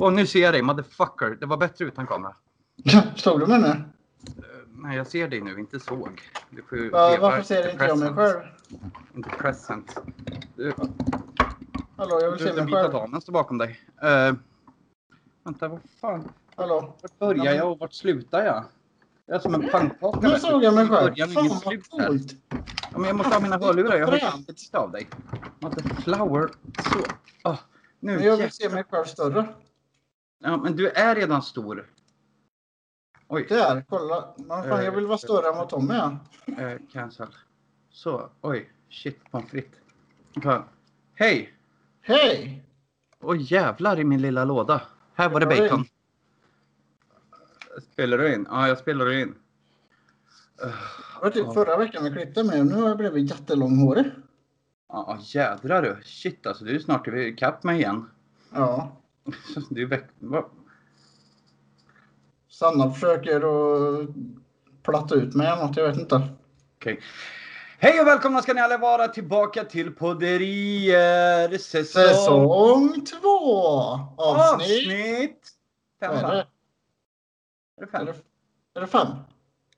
Åh, nu ser jag dig, motherfucker. Det var bättre utan kamera. Såg du mig nu? Nej, jag ser dig nu, inte såg. Du får ju Va, varför ser inte jag mig present. själv? Inte present. Du, Hallå, jag vill du se den mig vita själv. damen står bakom dig. Uh, vänta, vad fan? Hallå? Vart börjar jag och vart slutar jag? Jag är som en pannkaka. Nu såg jag mig själv. början, Fan vad coolt. Ja, men jag måste ha mina hörlurar. Jag hör inte av dig. Motherflower. Så. Ah, nu Men jag vill se mig själv större. Ja, men du är redan stor. Oj. Där, kolla. Men fan, jag vill vara större än vad Tommy är. Eh, cancel. Så. Oj. Shit, pommes frites. Hej! Hej! Oj jävlar i min lilla låda. Här var det bacon. Spelar du in? Ja, jag spelar in. Det var typ förra veckan vi klippte mig och nu har jag blivit jättelånghårig. Ja, jädrar du. Shit alltså, du är snart ikapp mig igen. Ja. Du är väck... Va? Sanna försöker att platta ut mig något, jag vet inte. Okej. Hej och välkomna ska ni alla vara tillbaka till Podderier säsong... Säsong två! Avsnitt... Avsnitt... Fem, är det? Är det Är fem? det, är det fem?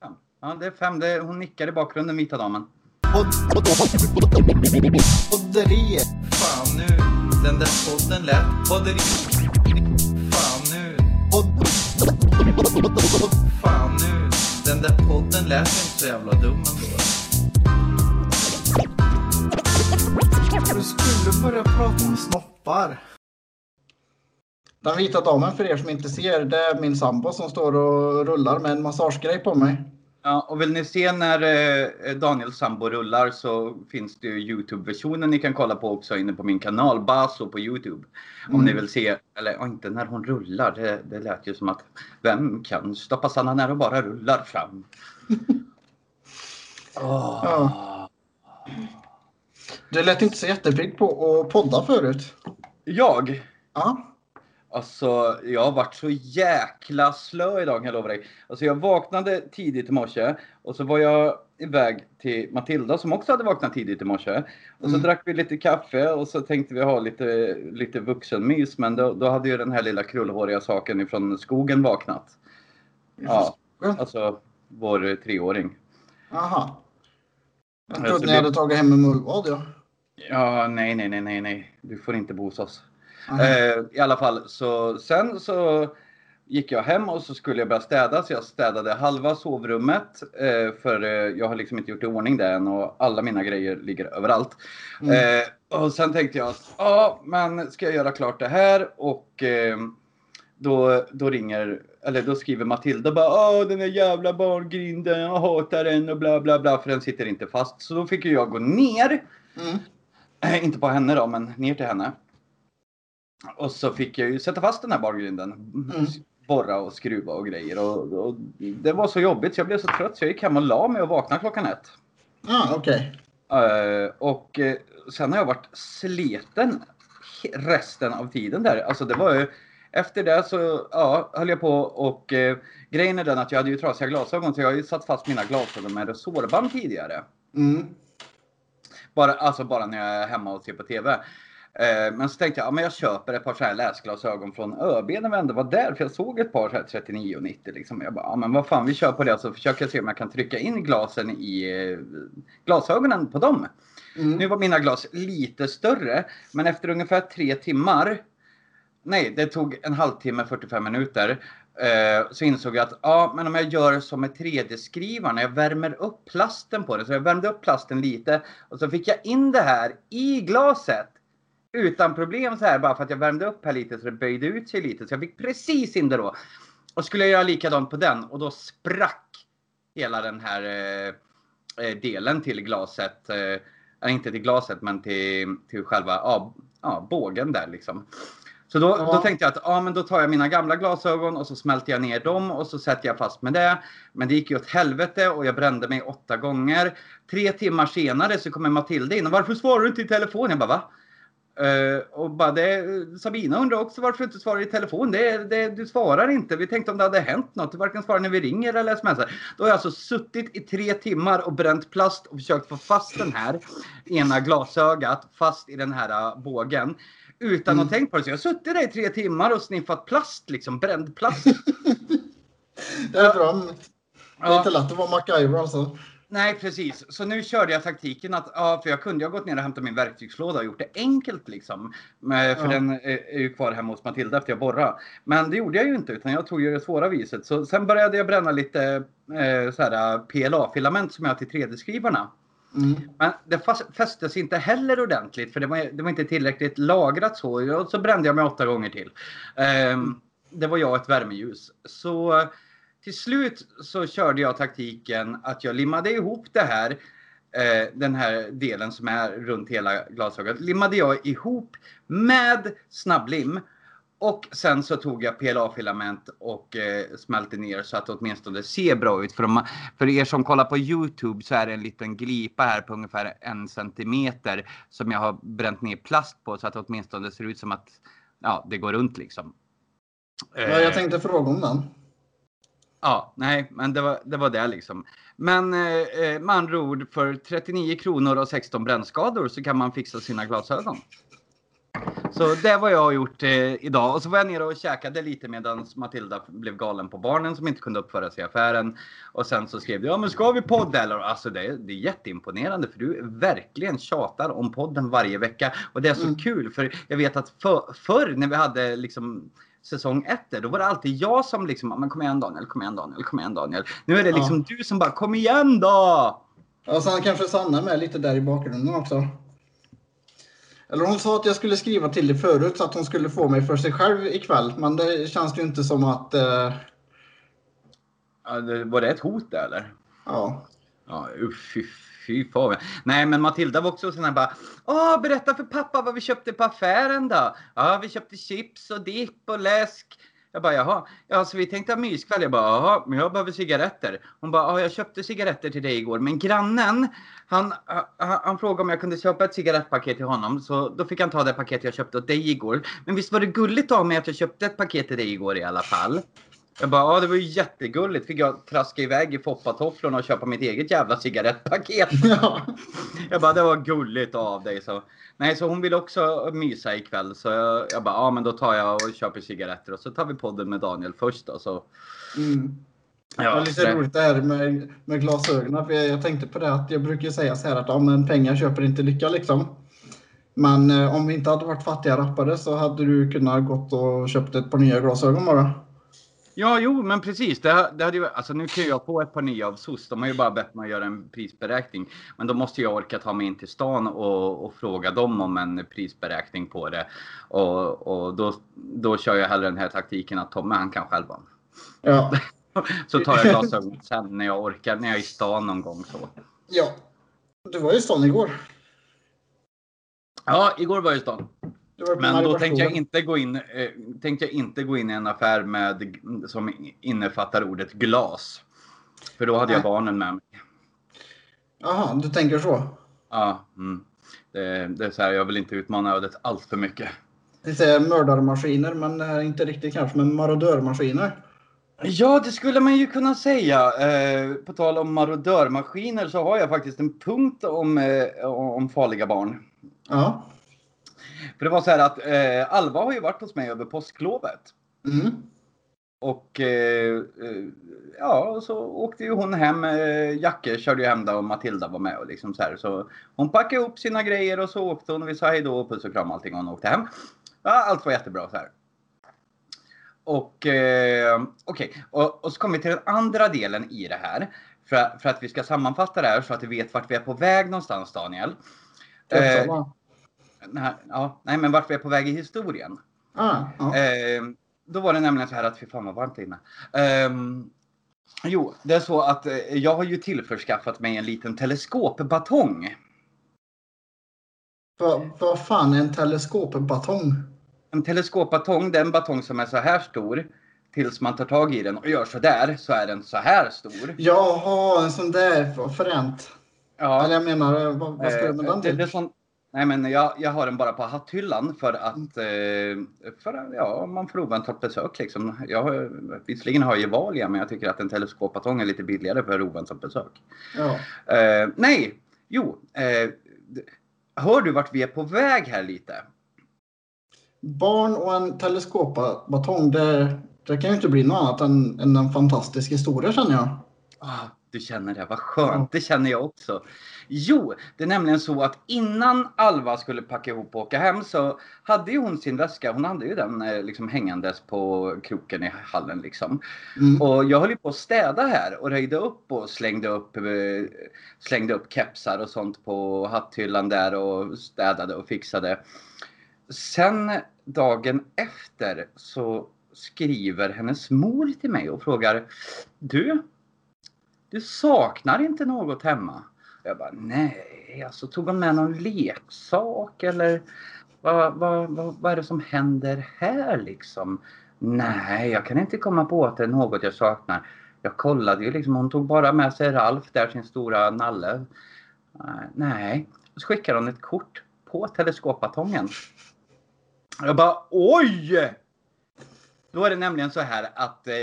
fem? Ja, det är fem. Det är, hon nickar i bakgrunden, vita damen podderiet. Fan nu, den där podden lät podderi. Fan nu, fan nu, den där podden lät inte så jävla dum ändå. Du skulle börja prata om snoppar. Den vita damen för er som inte ser, det är min sambo som står och rullar med en massagegrej på mig. Ja, och vill ni se när eh, Daniel Sambo rullar så finns det ju Youtube-versionen ni kan kolla på också inne på min kanal Baso på Youtube. Om Mm. ni vill se, eller ja, inte när hon rullar, det, det lät ju som att vem kan stoppa Sanna när hon bara rullar fram? Åh. Ja. Du lät inte så jättepigg på att podda förut. Jag? Ja. Alltså, jag har varit så jäkla slö idag kan jag lova dig. Alltså jag vaknade tidigt i morse och så var jag iväg till Matilda som också hade vaknat tidigt i morse. Och så Mm. drack vi lite kaffe och så tänkte vi ha lite, lite vuxenmys. Men då, då hade ju den här lilla krullhåriga saken ifrån skogen vaknat. Ja, alltså vår treåring. Aha. Jag Alltså, trodde ni hade tagit hem en mullvad ja. Ja, nej, nej, nej, nej, nej. Du får inte bo hos oss. Eh, I alla fall, så sen så gick jag hem och så skulle jag börja städa. Så jag städade halva sovrummet. Eh, för eh, jag har liksom inte gjort i ordning det än och alla mina grejer ligger överallt. Mm. Eh, och sen tänkte jag ja, men ska jag göra klart det här och eh, då, då ringer, eller då skriver Matilda bara Åh den där jävla barngrinden, jag hatar den och bla bla bla för den sitter inte fast. Så då fick jag gå ner Mm. Eh, inte på henne då, men ner till henne. Och så fick jag ju sätta fast den här bargrinden. Mm. Borra och skruva och grejer. Och, och det var så jobbigt så jag blev så trött så jag gick hem och la mig och vaknade klockan ett. Ah, okej. Eh, och eh, sen har jag varit sliten resten av tiden där. Alltså det var ju efter det så ja, höll jag på och eh, grejen är den att jag hade ju trasiga glasögon så jag har ju satt fast mina glasögon med resårband tidigare. Mm. Bara, alltså bara när jag är hemma och ser på TV. Eh, men så tänkte jag, ja, men jag köper ett par så här läsglasögon från ÖB när vi ändå var där. För jag såg ett par så här 39 och 90 liksom. Jag bara, ja, men vad fan vi kör på det. Så försöker jag se om jag kan trycka in glasen i eh, glasögonen på dem. Mm. Nu var mina glas lite större. Men efter ungefär tre timmar. Nej, det tog en halvtimme, 45 minuter. Eh, så insåg jag att ja, men om jag gör som med 3D-skrivaren, jag värmer upp plasten på det. Så jag värmde upp plasten lite och så fick jag in det här i glaset. Utan problem så här bara för att jag värmde upp här lite så det böjde ut sig lite. Så jag fick precis in det då. Och skulle jag göra likadant på den och då sprack hela den här eh, eh, delen till glaset. Eh, eller inte till glaset men till, till själva ja, ja, bågen där liksom. Så då, Ja. då tänkte jag att ja, men då tar jag mina gamla glasögon och så smälter jag ner dem och så sätter jag fast med det. Men det gick ju åt helvete och jag brände mig åtta gånger. Tre timmar senare så kommer Matilda in och varför svarar du inte i telefon? Jag bara va? Eh, och bara det, Sabina undrar också varför du inte svarar i telefon. Det, det, du svarar inte. Vi tänkte om det hade hänt något. Du varken svarar när vi ringer eller smsar. Då har jag alltså suttit i tre timmar och bränt plast och försökt få fast den här ena glasögat fast i den här uh, bågen. Utan Mm. att tänka på det. Så jag har suttit där i tre timmar och sniffat plast, liksom bränd plast. Det är bra. Det är inte lätt att vara MacGyver alltså. Nej, precis. Så nu körde jag taktiken att, ja, för jag kunde ju ha gått ner och hämtat min verktygslåda och gjort det enkelt liksom. Men, för Ja. den är, är ju kvar hemma hos Matilda efter jag borrade. Men det gjorde jag ju inte, utan jag tog ju det svåra viset. Så sen började jag bränna lite eh, så här, PLA-filament som jag har till 3D-skrivarna. Mm. Men det fästes inte heller ordentligt för det var, det var inte tillräckligt lagrat så. Och så brände jag mig åtta gånger till. Ehm, det var jag ett värmeljus. Så eh, till slut så körde jag taktiken att jag limmade ihop det här. Eh, den här delen som är runt hela glasögat. Limmade jag ihop med snabblim. Och sen så tog jag PLA-filament och eh, smälte ner så att det åtminstone ser bra ut. För, de, för er som kollar på Youtube så är det en liten glipa här på ungefär en centimeter som jag har bränt ner plast på så att det åtminstone ser ut som att ja, det går runt liksom. Ja, Eh, jag tänkte fråga om den. Ja, nej, men det var det, var det liksom. Men eh, eh, med andra ord, för 39 kronor och 16 brännskador så kan man fixa sina glasögon. Så det var jag har gjort eh, idag. Och så var jag nere och käkade lite medan Matilda blev galen på barnen som inte kunde uppföra sig i affären. Och sen så skrev jag, ja men ska vi podda eller? Alltså det, är- det är jätteimponerande för du verkligen tjatar om podden varje vecka. Och det är så Mm. kul för jag vet att för, förr när vi hade liksom säsong ett då var det alltid jag som liksom, "Ja, men kom igen Daniel, kom igen Daniel, kom igen Daniel. Nu är det liksom du som bara, kom igen då! Och sen kanske Sanna med lite där i bakgrunden också. Eller hon sa att jag skulle skriva till dig förut så att hon skulle få mig för sig själv ikväll. Men det känns ju inte som att... Eh, Ja, det- Var det ett hot där eller? ja. Ja, usch, fy, fy fan. Nej, men Matilda var också sån här bara. Åh, berätta för pappa vad vi köpte på affären då. Ja, vi köpte chips och dipp och läsk. Jag bara, jaha. Ja, så vi tänkte ha myskväll. Jag bara, jaha, men jag behöver cigaretter. Hon bara, ja, jag köpte cigaretter till dig igår. Men grannen, han, han, han frågade om jag kunde köpa ett cigarettpaket till honom. Så då fick han ta det paket jag köpte åt dig igår. Men visst var det gulligt av mig att jag köpte ett paket till dig igår i alla fall. Jag bara, ja det var ju jättegulligt. Fick jag traska iväg i foppatofflorna och köpa mitt eget jävla cigarettpaket. ja. Jag bara, det var gulligt av dig. Så. Nej, så hon vill också mysa ikväll. Så jag, jag bara, ja men då tar jag och köper cigaretter och så tar vi podden med Daniel först då. Så, Mm. Det ja, var lite så- roligt det här med, med glasögonen. För jag, jag tänkte på det att jag brukar säga så här att ja, men pengar köper inte lycka liksom. Men eh, om vi inte hade varit fattiga rappare så hade du kunnat gått och köpt ett par nya glasögon bara. Ja, jo, men precis. Det, det hade ju, alltså, nu kan jag få ett par nya av SOS. De har ju bara bett mig att göra en prisberäkning. Men då måste jag orka ta mig in till stan och, och fråga dem om en prisberäkning på det. Och, och då, då kör jag hellre den här taktiken att Tommy han kan själva. Ja. Så tar jag glasögon sen när jag orkar, när jag är i stan någon gång så. ja. Du var ju i stan igår. Ja, igår var jag i stan. Men då tänkte jag inte gå in, eh, tänkte jag inte gå in i en affär med, som innefattar ordet glas. För då hade jag Nej. barnen med mig. Jaha, du tänker så. Ja, mm. det, det är så här, jag vill inte utmana ödet allt för mycket. Det säger mördarmaskiner, men inte riktigt kanske, men marodörmaskiner. Ja, det skulle man ju kunna säga. Eh, på tal om marodörmaskiner så har jag faktiskt en punkt om, eh, om farliga barn. Ja. För det var så här att eh, Alva har ju varit hos mig över påsklovet. Mm. Och eh, eh, ja, så åkte ju hon hem. Eh, Jacke körde ju hem där och Matilda var med och liksom så här. Så hon packade upp sina grejer och så åkte hon och vi sa hej då och puss och kram och allting och hon åkte hem. Ja, allt var jättebra så här. Och eh, okej, och, och så kommer vi till den andra delen i det här. För, för att vi ska sammanfatta det här så att vi vet vart vi är på väg någonstans Daniel. Eh, Nej, ja, nej men vart vi är på väg i historien. Ah, ja. Eh, då var det nämligen så här att, fy fan vad varmt det är inne. Ehm, jo, det är så att eh, jag har ju tillförskaffat mig en liten teleskopbatong. Vad vad fan är en teleskopbatong? En teleskopbatong, det är en batong som är så här stor. Tills man tar tag i den och gör så där så är den så här stor. Jaha, en sån där vad fränt. Ja, Eller jag menar, eh, vad, vad ska du med eh, den det, till? det är sån, nej men jag, jag har den bara på hatthyllan för att, eh, för ja, man får oväntat besök liksom. Jag, visserligen har jag Gevalia men jag tycker att en teleskopbatong är lite billigare för oväntat besök. Ja. Eh, nej, jo. Eh, hör du vart vi är på väg här lite? barn och en teleskopbatong, det, det kan ju inte bli något annat än, än en fantastisk historia känner jag. Du känner det, vad skönt. Det känner jag också. Jo, det är nämligen så att innan Alva skulle packa ihop och åka hem så hade ju hon sin väska. Hon hade ju den eh, liksom hängandes på kroken i hallen liksom. Mm. Och jag höll ju på att städa här och röjde upp och slängde upp, eh, slängde upp kepsar och sånt på hatthyllan där och städade och fixade. Sen dagen efter så skriver hennes mor till mig och frågar Du, du saknar inte något hemma? Jag bara nej, alltså tog hon med någon leksak eller vad, vad, vad, vad är det som händer här liksom? Nej, jag kan inte komma på att det är något jag saknar. Jag kollade ju liksom, hon tog bara med sig Ralf där, sin stora nalle. Eh, nej, så skickade hon ett kort på teleskopbatongen. Jag bara oj! Då är det nämligen så här att eh,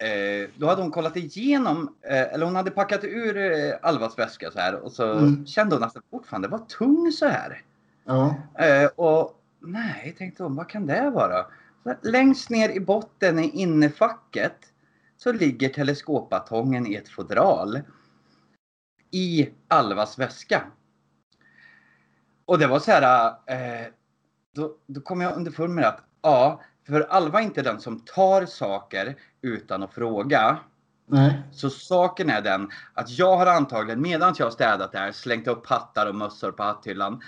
eh, då hade hon kollat igenom, eh, eller hon hade packat ur eh, Alvas väska så här och så Mm. kände hon att den fortfarande var tung så här. Ja. Eh, och nej, tänkte hon, vad kan det vara? Så längst ner i botten i innerfacket så ligger teleskopbatongen i ett fodral. I Alvas väska. Och det var så här, eh, då, då kom jag underfund med att ja, för Alva är inte den som tar saker utan att fråga. Nej. Så saken är den att jag har antagligen medan jag har städat där slängt upp hattar och mössor på hatthyllan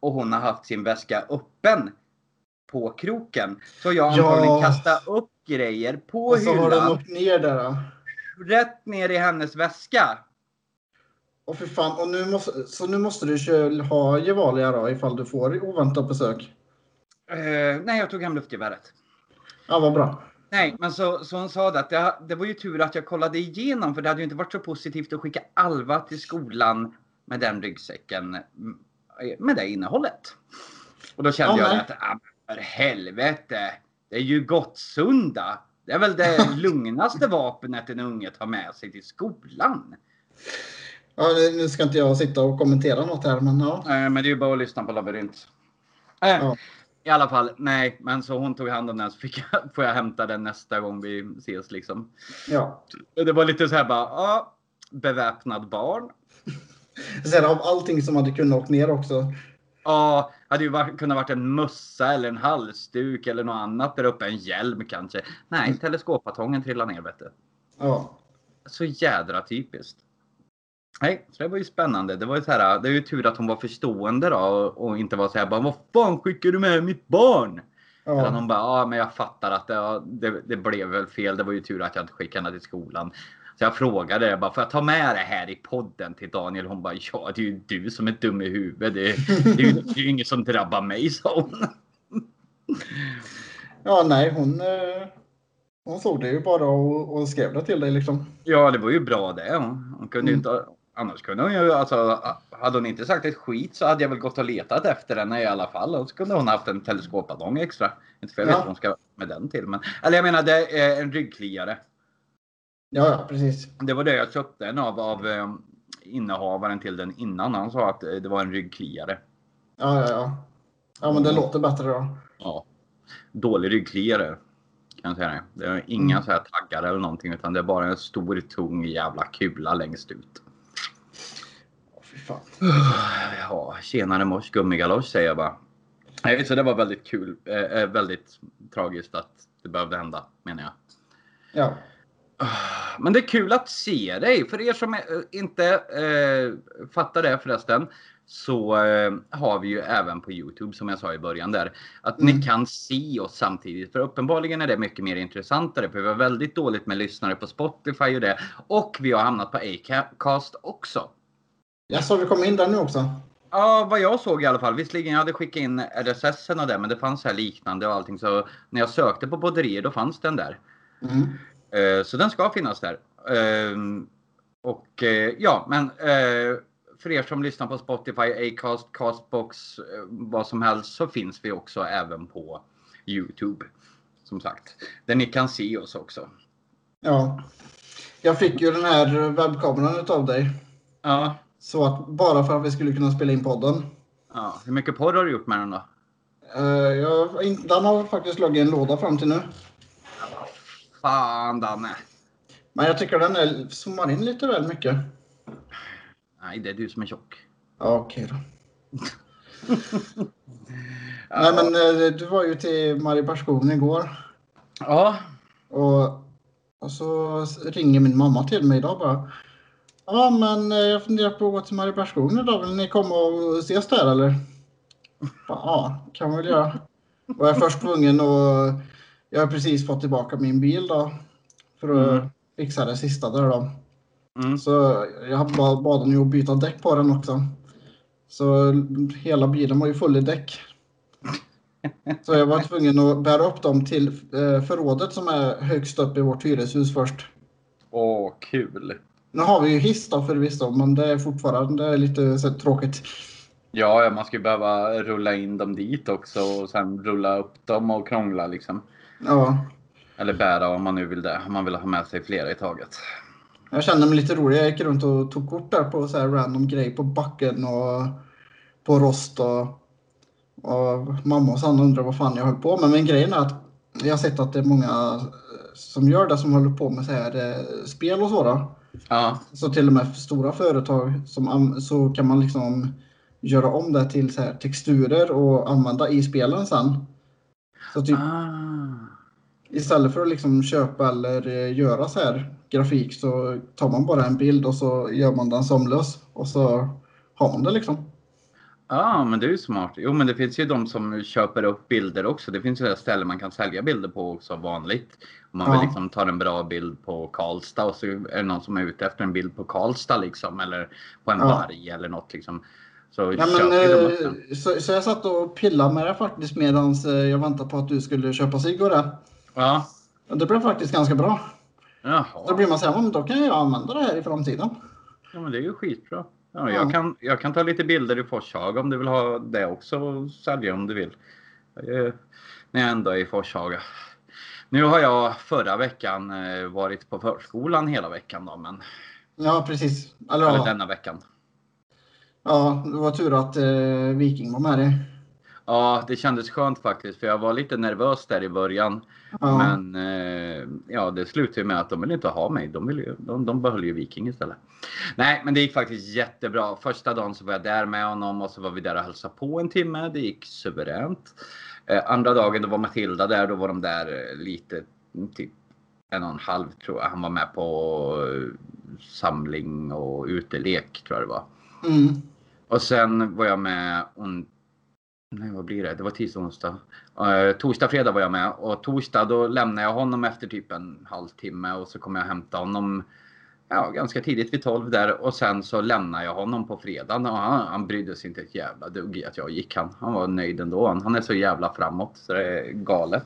och hon har haft sin väska öppen på kroken. Så jag har Ja. antagligen kastat upp grejer på Och så har den åkt ner där. då. rätt ner i hennes väska. Och för fan, och nu måste, så nu måste du ha Gevalia då ifall du får oväntat besök. Eh, nej, jag tog hem luftgeväret. Ja, vad bra. Nej, men så, så hon sa det att det, det var ju tur att jag kollade igenom för det hade ju inte varit så positivt att skicka Alva till skolan med den ryggsäcken mm, med det innehållet. Och då kände Ja, jag nej. att, ah, för helvete, det är ju Gottsunda. Det är väl det lugnaste vapnet en unge tar med sig till skolan. Ja, nu- ska inte jag sitta och kommentera något här, men ja. Eh, men det är ju bara att lyssna på Labyrint. Eh, Ja. I alla fall, nej, men så hon tog hand om den så fick jag, får jag hämta den nästa gång vi ses liksom. ja. Det var lite så här bara, ja, beväpnad barn. Sen av allting som hade kunnat åkt ner också. Ja, hade ju varit, kunnat varit en mössa eller en halsduk eller något annat där uppe. En hjälm kanske. Nej, teleskopbatongen trillade ner vet du. Ja. Så jädra typiskt. Nej, så det var ju spännande. Det var ju så här, det är ju tur att hon var förstående då och, inte var så här bara, vad fan skickar du med mitt barn? Utan Ja. hon bara, ja men jag fattar att det, det, det blev väl fel. Det var ju tur att jag inte skickade henne till skolan. Så jag frågade jag bara, får jag ta med det här i podden till Daniel? Hon bara, ja det är ju du som är dum i huvudet. Det, det, är, ju, det är inget som drabbar mig, sa hon. ja, nej, hon, eh, hon såg det ju bara och, och skrev det till dig liksom. Ja, det var ju bra det. Hon, hon kunde ju inte, annars kunde hon ju, alltså, hade hon inte sagt ett skit så hade jag väl gått och letat efter henne i alla fall. Och så kunde hon haft en teleskopballong extra. Inte för jag vet Ja. vad hon ska med den till. Men, eller jag menar, det är en ryggkliare. Ja, precis. Det var det jag köpte den av, av eh, innehavaren till den innan. Han sa att eh, det var en ryggkliare. Ja, ja, ja. Ja, men det låter bättre då. Ja. Dålig ryggkliare. Kan jag säga det. Det är inga Mm. så här taggar eller någonting utan det är bara en stor tung jävla kula längst ut. Fy fan. Ja, tjenare mors gummigalosch säger jag bara. Nej, Så det var väldigt kul. Eh, eh, väldigt tragiskt att det behövde hända menar jag. Ja. Men det är kul att se dig. För er som eh, inte eh, fattar det förresten. Så eh, har vi ju även på Youtube som jag sa i början där. Att Mm. ni kan se oss samtidigt. För uppenbarligen är det mycket mer intressantare. För vi har väldigt dåligt med lyssnare på Spotify och det. Och vi har hamnat på Acast också. Jag så vi kom in där nu också. Ja, vad jag såg i alla fall. Visserligen jag hade skickat in RSS och det, men det fanns här liknande och allting. Så när jag sökte på podderier, då fanns den där. Mm. Eh, Så den ska finnas där. Ehm, Och eh, ja, men eh, för er som lyssnar på Spotify, Acast, Castbox, vad som helst så finns vi också även på Youtube. Som sagt, där ni kan se oss också. Ja. Jag fick ju den här webbkameran utav dig. Ja, Så att bara för att vi skulle kunna spela in podden. ja. Hur mycket porr har du gjort med den då? Eh, jag, den har faktiskt legat i en låda fram till nu. Fan Danne. Men jag tycker den är, zoomar in lite väl mycket. Nej, det är du som är tjock. Ja, okej då. Nej, men eh, du var ju till Mariebergsskogen igår. Ja. Och, och så ringer min mamma till mig idag bara. Ja, men eh, jag funderar på att gå till Mariebergsskogen idag. Vill ni komma och ses där eller? Ja, kan vi väl göra. Och jag är först tvungen och jag har precis fått tillbaka min bil då. För att Mm. fixa det sista där då. Mm. Så jag bad, bad dem ju att byta däck på den också. Så hela bilen var ju full i däck. Så jag var tvungen att bära upp dem till eh, förrådet som är högst upp i vårt hyreshus först. Åh, kul. Nu har vi ju hiss då förvisso, men det är fortfarande lite så, tråkigt. Ja, man skulle behöva rulla in dem dit också och sen rulla upp dem och krångla liksom. Ja, Eller bära om man nu vill det. Om man vill ha med sig flera i taget. jag kände mig lite rolig. Jag gick runt och tog kort där på så här random grej på backen och på rost och, och mamma och Sanna undrar vad fan jag höll på med. Men grejen är att jag har sett att det är många som gör det som håller på med så här eh, spel och så. Ja. Så till och med stora företag som, så kan man liksom göra om det till så här texturer och använda i spelen sen. Så typ Ah. istället för att liksom köpa eller eh, göra så här grafik så tar man bara en bild och så gör man den sömlös och så har man det liksom. Ja, men det är ju smart. Jo, men det finns ju de som köper upp bilder också. Det finns ju det ställen man kan sälja bilder på också vanligt. Om man Ja. vill liksom ta en bra bild på Karlstad och så är det någon som är ute efter en bild på Karlstad liksom. Eller på en Ja. varg eller något liksom. Så Ja, men, eh, så, så jag satt och pillade med det faktiskt medan jag väntade på att du skulle köpa cigg och det. Ja. Det blev faktiskt ganska bra. Då Jaha. blir man så här, "Ja, men då kan jag använda det här i framtiden. Ja, men det är ju skitbra. Ja, Ja. jag, kan, jag kan ta lite bilder i Forshaga om du vill ha det också och sälja om du vill. Eh, När jag ändå är i Forshaga. Nu har jag förra veckan eh, varit på förskolan hela veckan då, men Ja, precis. Eller, eller denna veckan. ja, det var tur att eh, Viking var med dig. Ja, det kändes skönt faktiskt för jag var lite nervös där i början. Ja. Men eh, ja, det slutade med att de ville inte ha mig. De, ville de, de behöll ju Viking istället. Nej, men det gick faktiskt jättebra. Första dagen så var jag där med honom och så var vi där och hälsade på en timme. Det gick suveränt. Eh, andra dagen då var Matilda där. Då var de där eh, lite, typ en och en halv tror jag. Han var med på eh, samling och utelek tror jag det var. Mm. Och sen var jag med. Nej, vad blir det? Det var tisdag, onsdag. Uh, torsdag, fredag var jag med. Och torsdag då lämnade jag honom efter typ en halvtimme och så kom jag hämta honom ja, ganska tidigt vid 12 där. Och sen så lämnade jag honom på fredagen och han, han brydde sig inte ett jävla dugg i att jag gick. Han, han var nöjd ändå. Han, han är så jävla framåt så det är galet.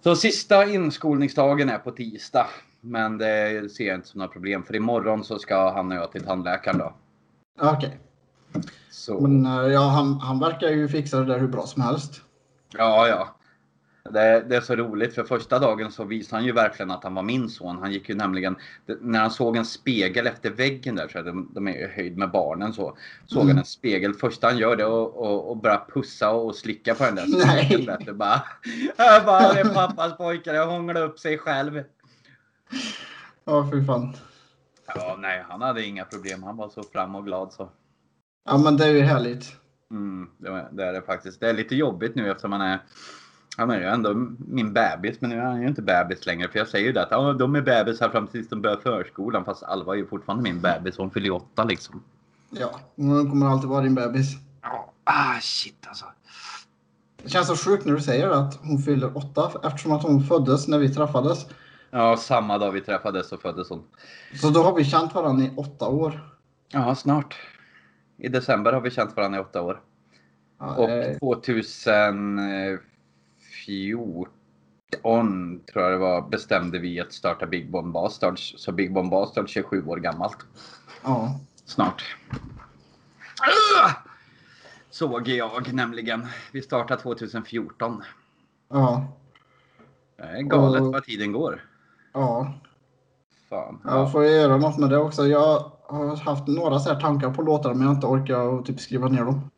Så sista inskolningsdagen är på tisdag. Men det ser jag inte som några problem för imorgon så ska han och jag till tandläkaren då. Okej. Så... Men eh, ja, han, han verkar ju fixa det där hur bra som helst. Ja, ja. Det, det är så roligt för första dagen så visade han ju verkligen att han var min son. Han gick ju nämligen, när han såg en spegel efter väggen där, så de, de är i höjd med barnen så. Såg Mm. han en spegel, första han gör det och, och, och börjar pussa och slicka på den där Nej. spegeln. vet du, bara, jag bara, det är pappas pojkar, jag hånglar upp sig själv. Ja, fy fan. Ja, nej, han hade inga problem. Han var så fram och glad så. Ja, men det är ju härligt. Mm, det, är det faktiskt. Det är lite jobbigt nu eftersom han är han är ju ändå min bebis, men nu är han ju inte bebis längre. För jag säger ju det att ja, de är bebisar fram tills de börjar förskolan. Fast Alva är ju fortfarande min bebis. Hon fyller ju åtta liksom. Ja, hon kommer alltid vara din bebis. Ja, ah shit alltså. Det känns så sjukt när du säger att hon fyller åtta eftersom att hon föddes när vi träffades. Ja, samma dag vi träffades så föddes hon. Så då har vi känt varandra i åtta år. Ja, snart. I december har vi känt varandra i åtta år. Ja, Och eh, 2014 tror jag det var bestämde vi att starta Big Bomb Bastards. Så Big Bomb Bastards är sju år gammalt. ja. Snart. Såg jag nämligen. Vi startade 2014. Ja. Det är galet Och- vad tiden går. Ja. Fan. Jag får göra något med det också. Jag har haft några så här tankar på låtar men jag har inte orkat typ skriva ner dem.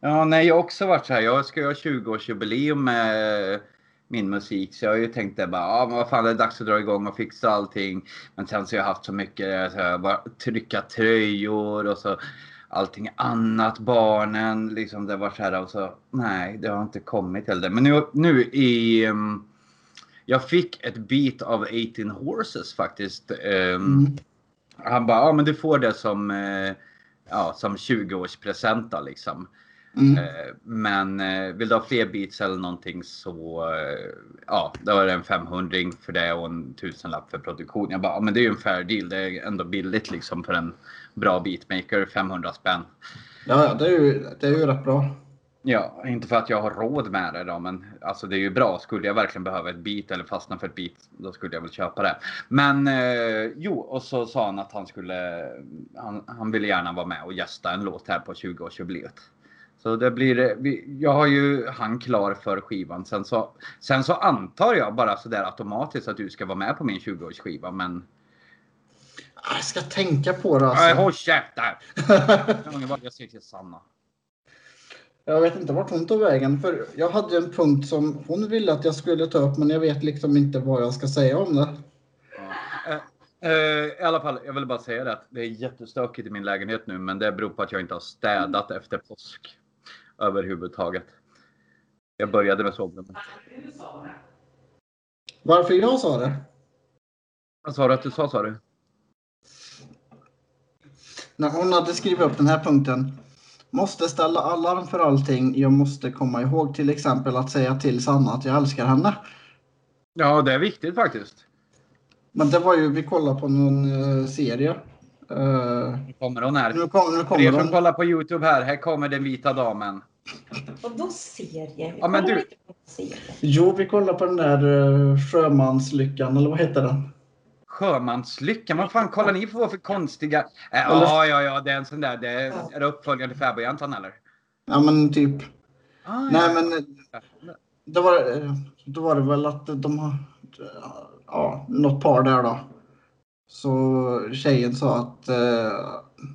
Ja, nej, jag har också varit så här. Jag ska ha 20-årsjubileum med min musik. Så jag har ju tänkt det bara, ja men vad fan det är dags att dra igång och fixa allting. Men sen så har jag haft så mycket, så här, bara trycka tröjor och så allting annat, barnen, liksom det var så här och så, nej det har inte kommit till det. Men nu, nu i, um, jag fick ett beat av 18 Horses faktiskt. Um, Mm. Han bara, ja men du får det som, eh, ja, som 20-årspresent då liksom. Mm. Eh, Men eh, vill du ha fler beats eller någonting så ja, då är det en 500 för det och en tusenlapp för produktion. Jag bara, men det är ju en fair deal. Det är ändå billigt liksom för en bra beatmaker. 500 spänn. Ja, ja, det är ju, det är ju rätt bra. Ja, inte för att jag har råd med det då, men alltså det är ju bra. Skulle jag verkligen behöva ett beat eller fastna för ett beat, då skulle jag väl köpa det. Men eh, jo, och så sa han att han skulle, han, han ville gärna vara med och gästa en låt här på 20-årsjubileet. Så det blir, eh, jag har ju han klar för skivan. Sen så, sen så antar jag bara sådär automatiskt att du ska vara med på min 20-årsskiva, men Jag ska tänka på det alltså. håll käften! Jag säger till Sanna. Jag vet inte vart hon tog vägen. För jag hade en punkt som hon ville att jag skulle ta upp men jag vet liksom inte vad jag ska säga om det. Ja. Eh, eh, I alla fall, jag vill bara säga det att det är jättestökigt i min lägenhet nu, men det beror på att jag inte har städat efter påsk överhuvudtaget. Jag började med sovrummet. Varför jag sa det? Vad sa du att du sa, sa du? När hon hade skrivit upp den här punkten. Måste ställa alarm för allting. Jag måste komma ihåg till exempel att säga till Sanna att jag älskar henne. Ja, det är viktigt faktiskt. Men det var ju, vi kollade på någon eh, serie. Eh, Nu kommer hon här. nu, kom, nu kommer er som hon. kollar på Youtube här, här kommer den vita damen. Vadå serie? Ja, men du- serie. Jo, vi kollade på den där uh, Sjömanslyckan, eller vad heter den? Sjömanslyckan, vad fan kollar ni på för konstiga... Äh, ja, ja, ja, det är en sån där. Det är, är det uppföljaren till Fäbodjäntan eller? Ja, men typ. Ah, Nej, men eh, ja. det var, då var det väl att de har, ja, något par där då. Så tjejen sa att eh,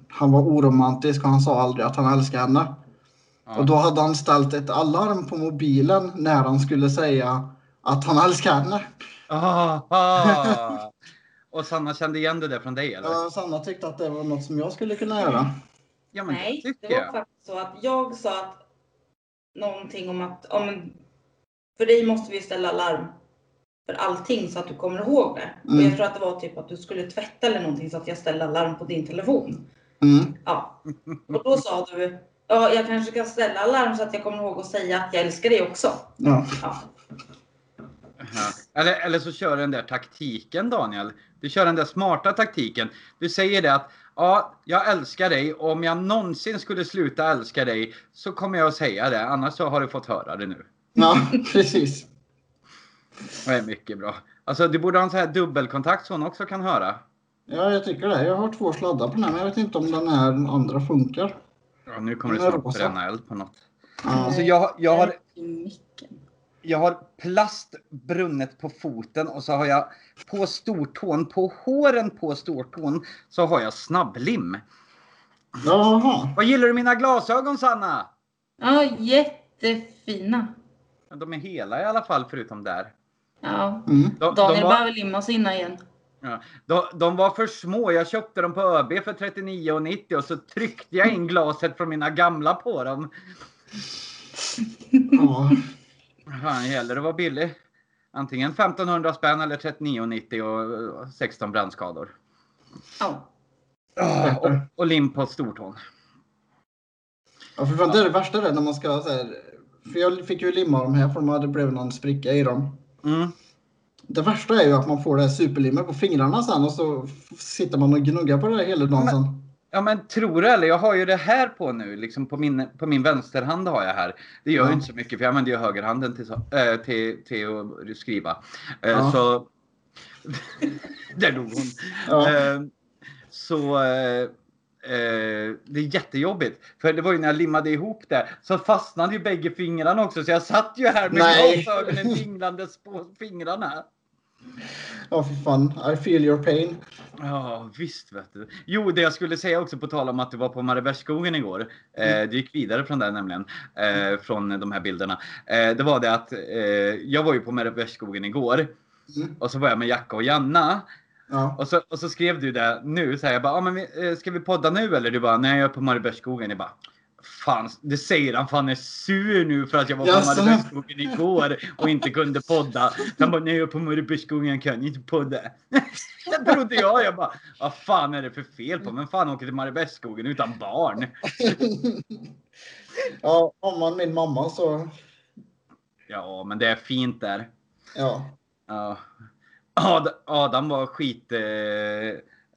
han var oromantisk och han sa aldrig att han älskade henne. Ja. Och då hade han ställt ett alarm på mobilen när han skulle säga att han älskar henne. Ah, ah. Och Sanna kände igen det där från dig eller? Ja, Sanna tyckte att det var något som jag skulle kunna göra. Ja, men Nej, det det var jag. faktiskt så att jag sa att någonting om att men, för dig måste vi ställa larm för allting så att du kommer ihåg det. Och Mm. jag tror att det var typ att du skulle tvätta eller någonting så att jag ställde larm på din telefon. Mm. Ja. Och då sa du, ja jag kanske kan ställa larm så att jag kommer ihåg att säga att jag älskar dig också. Ja. Ja. Ja. Eller, eller så kör den där taktiken Daniel. Du kör den där smarta taktiken. Du säger det att ja, jag älskar dig och om jag någonsin skulle sluta älska dig så kommer jag att säga det. Annars så har du fått höra det nu. ja, precis. Det är mycket bra. Alltså du borde ha en sån här dubbelkontakt så hon också kan höra. Ja, jag tycker det. Jag har två sladdar på den här, men jag vet inte om den här andra funkar. Ja, nu kommer det snart bränna eld på något. Ja. Alltså jag, jag har micken. Jag har plast brunnet på foten och så har jag på stortån, på håren på stortån, så har jag snabblim. Jaha. Vad gillar du mina glasögon Sanna? Ja, jättefina. De är hela i alla fall förutom där. Ja. Mm. De, Daniel de, var, behöver limma sina igen. ja, de, de var för små. Jag köpte dem på ÖB för 39,90 och så tryckte jag in glaset från mina gamla på dem. Ja. Fan gäller det att vara billig. Antingen 1500 spänn eller 39,90 och och 16 brännskador. Ja. Och, och lim på stortån. ja, för fan, det är det värsta där när man ska så här, För jag fick ju limma dem här för de hade blivit någon spricka i dem. Mm. Det värsta är ju att man får det här superlimmet på fingrarna sen och så sitter man och gnuggar på det här hela dagen men- sen. Ja men tror du eller? Jag har ju det här på nu, liksom på min, på min vänsterhand har jag här. Det gör ju Ja. inte så mycket för jag använder ju högerhanden till, äh, till, till att skriva. Äh, Ja. Så... Där dog hon. Ja. Äh, så... Äh, det är jättejobbigt. För det var ju när jag limmade ihop det så fastnade ju bägge fingrarna också. Så jag satt ju här med Nej. glasögonen dinglandes på fingrarna. Ja, för fan. I feel your pain. Ja, visst vet du. Jo, det jag skulle säga också på tal om att du var på Mariebergsskogen igår. Eh, du gick vidare från det nämligen. Eh, från de här bilderna. Eh, det var det att eh, jag var ju på Mariebergsskogen igår. Mm. Och så var jag med Jacka och Janna. Ja. Och så, och så skrev du det nu. Så här, jag bara, ah, men vi, eh, ska vi podda nu eller? Du bara, nej jag är på Mariebergsskogen. Jag bara, fan, det säger han för han är sur nu för att jag var på Jaså? Mariebergsskogen igår och inte kunde podda. Han bara, nej jag är på Mariebergsskogen, jag kan inte podda. det trodde jag. Jag bara, vad fan är det för fel på? Men fan åker till Mariebergsskogen utan barn? ja, om man min mamma så... Ja, men det är fint där. Ja. Ja. Ad- Adam var skit eh,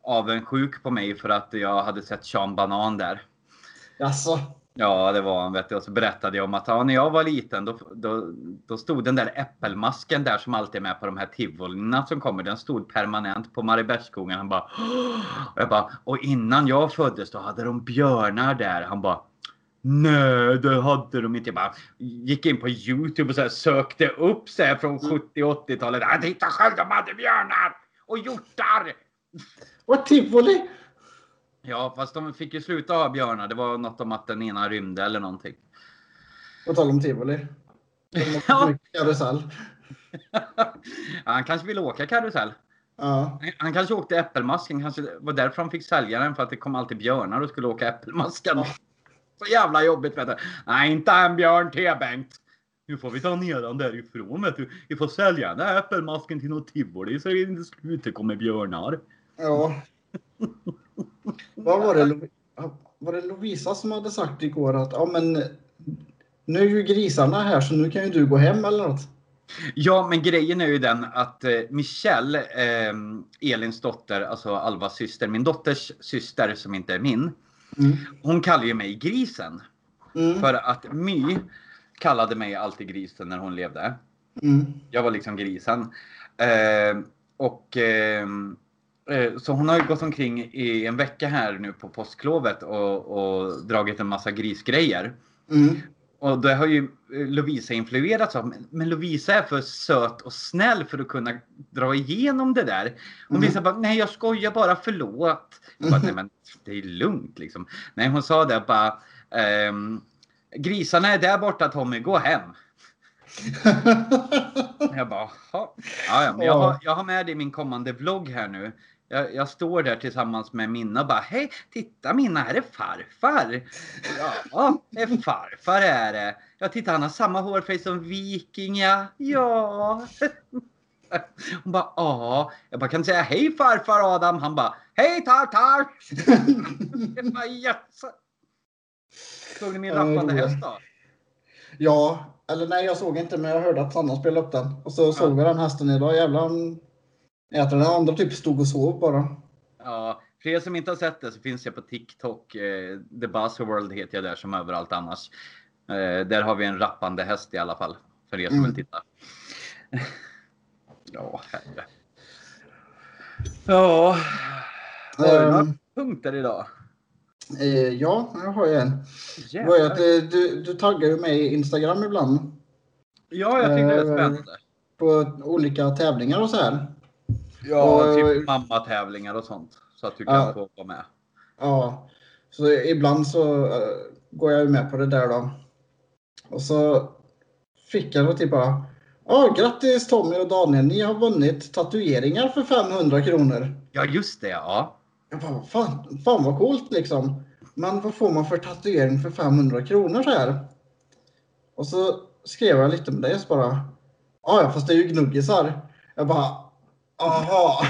avundsjuk på mig för att jag hade sett Sean Banan där. Jaså? Ja, det var han. Vet du. Och så berättade jag om att ja, när jag var liten då, då, då stod den där äppelmasken där som alltid är med på de här tivolierna som kommer. Den stod permanent på Mariebergsskogen. Han bara, och jag bara, och innan jag föddes då hade de björnar där. Han bara, Nej, det hade de inte. Jag bara gick in på Youtube och så sökte upp så här från 70 80-talet. Ah, titta själv, de hade björnar och hjortar! Vad tivoli? Ja, fast de fick ju sluta ha björnar. Det var något om att den ena rymde eller någonting. På tal om tivoli. Ja. karusell. Ja, han kanske ville åka karusell. Ja. Han- kanske åkte äppelmasken. Kanske var därför han fick sälja den. För att det kom alltid björnar och skulle åka äppelmasken. Så jävla jobbigt vet du. Nej, inte en björn till Bengt. Nu får vi ta ner den därifrån vet du. Vi får sälja den där äppelmasken till något tivoli så det inte slutar komma björnar. Ja. Vad var det? Var det Lovisa som hade sagt igår att ja men nu är ju grisarna här så nu kan ju du gå hem eller något. Ja, men grejen är ju den att eh, Michelle, eh, Elins dotter, alltså Alvas syster, min dotters syster som inte är min. Mm. Hon kallar ju mig grisen. Mm. För att My kallade mig alltid grisen när hon levde. Mm. Jag var liksom grisen. Eh, och eh, så hon har ju gått omkring i en vecka här nu på påsklovet och, och dragit en massa grisgrejer. Mm. Och det har ju eh, Lovisa influerats av. Men- Men Lovisa är för söt och snäll för att kunna dra igenom det där. Hon Mm. visar bara, nej jag skojar bara, förlåt. Jag bara, nej men det är lugnt liksom. Nej hon sa det bara, ehm, grisarna är där borta Tommy, gå hem. Jag bara, ja, ja, men jag har, jag har med det i min kommande vlogg här nu. Jag, jag står där tillsammans med Minna och bara, hej, titta Minna, här är farfar. Ja, det är farfar är det. Ja, titta han har samma hårfärg som Viking, ja. Hon bara, ja. Jag bara, kan du säga hej farfar Adam? Han bara, hej tartar. Jag bara, yes. Såg ni min rappande roligt. häst då? Ja, eller nej jag såg inte men jag hörde att Sanna spelade upp den. Och så såg vi den hästen idag. Jävlar han äter den. andra typ stod och sov bara. Ja, för er som inte har sett det så finns jag på TikTok. Eh, The Buzzworld heter jag där som överallt annars. Eh, där har vi en rappande häst i alla fall. För er som Mm. vill titta. ja, herre. Ja. Har du några punkter idag? Eh, ja, jag har ju en. Var att eh, du, du taggar ju mig i Instagram ibland. Ja, jag tycker det är eh, spännande. På olika tävlingar och så här. Ja, och- typ mammatävlingar och sånt. Så att du kan Ja. få vara med. Ja, så ibland så går jag ju med på det där då. Och så fick jag då typ bara Ja, grattis Tommy och Daniel, ni har vunnit tatueringar för 500 kronor. Ja, just det. Ja. Jag bara, fan, fan vad coolt liksom. Men vad får man för tatuering för 500 kronor så här? Och så skrev jag lite med det så bara, "Ja, fast det är ju gnuggisar. Jag bara, aha.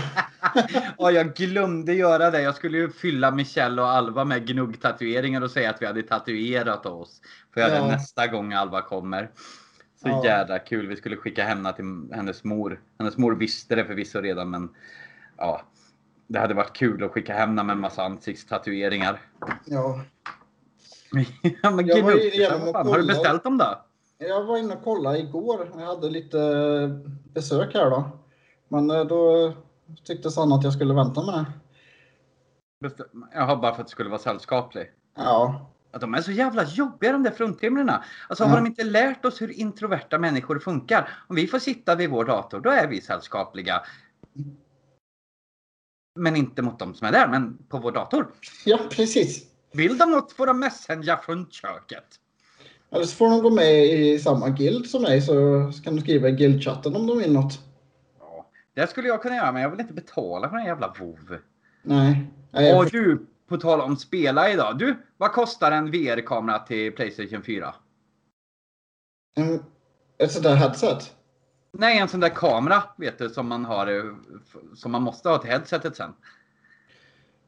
Ja, jag glömde göra det. Jag skulle ju fylla Michelle och Alva med gnuggtatueringar och säga att vi hade tatuerat oss. För jag Ja. nästa gång Alva kommer. Så Ja. jävla kul. Vi skulle skicka henne till hennes mor. Hennes mor visste det förvisso redan men ja. Det hade varit kul att skicka hem henne med en massa ansiktstatueringar. Ja. ja, men Jag var igenom och. Har du beställt dem då? Jag var inne och kollade igår. Jag hade lite besök här då. Men eh, då tyckte Sanna att jag skulle vänta med det. Jaha, bara för att det skulle vara sällskaplig. Ja. att de är så jävla jobbiga de där fruntimmerna. Alltså Ja. har de inte lärt oss hur introverta människor funkar? Om vi får sitta vid vår dator, då är vi sällskapliga. Men inte mot de som är där, men på vår dator. Ja, precis. Vill de något får de messengera från köket. Eller så får de gå med i samma guild som mig så kan du skriva i guildchatten om de vill något. Ja, det skulle jag kunna göra, men jag vill inte betala för den jävla WoW. Nej. Nej Och du, på tal om spela idag. Du, vad kostar en VR-kamera till Playstation 4? En, ett sånt där headset? Nej, en sån där kamera, vet du, som man har, eh, som man måste ha till headsetet sen.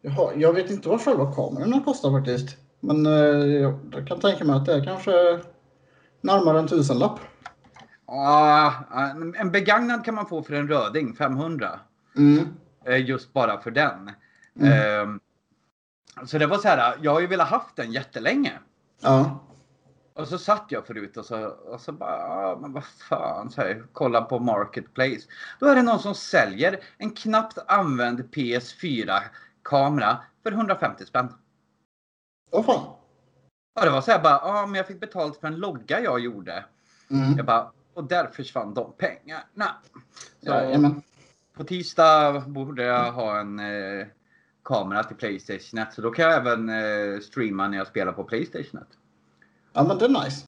Jaha, jag vet inte vad själva kamerorna kostar faktiskt. Men eh, jag, kan tänka mig att det är kanske närmare en tusenlapp. Ah, en- en begagnad kan man få för en röding, 500. Mm. Eh, Just bara för den. Mm. Ehm, Så det var så här, jag har ju velat haft den jättelänge. Ja. Och så satt jag förut och så, och så bara, ah, men vad fan, så här, kolla på Marketplace. Då är det någon som säljer en knappt använd PS4-kamera för 150 spänn. Vad fan. Och det var så här bara, ja ah, men jag fick betalt för en logga jag gjorde. Mm. Jag bara, och där försvann de pengarna. Så Jajamän. på tisdag borde jag ha en eh, kamera till Playstation 1. Så då kan jag även eh, streama när jag spelar på Playstation 1. Ja men det är nice.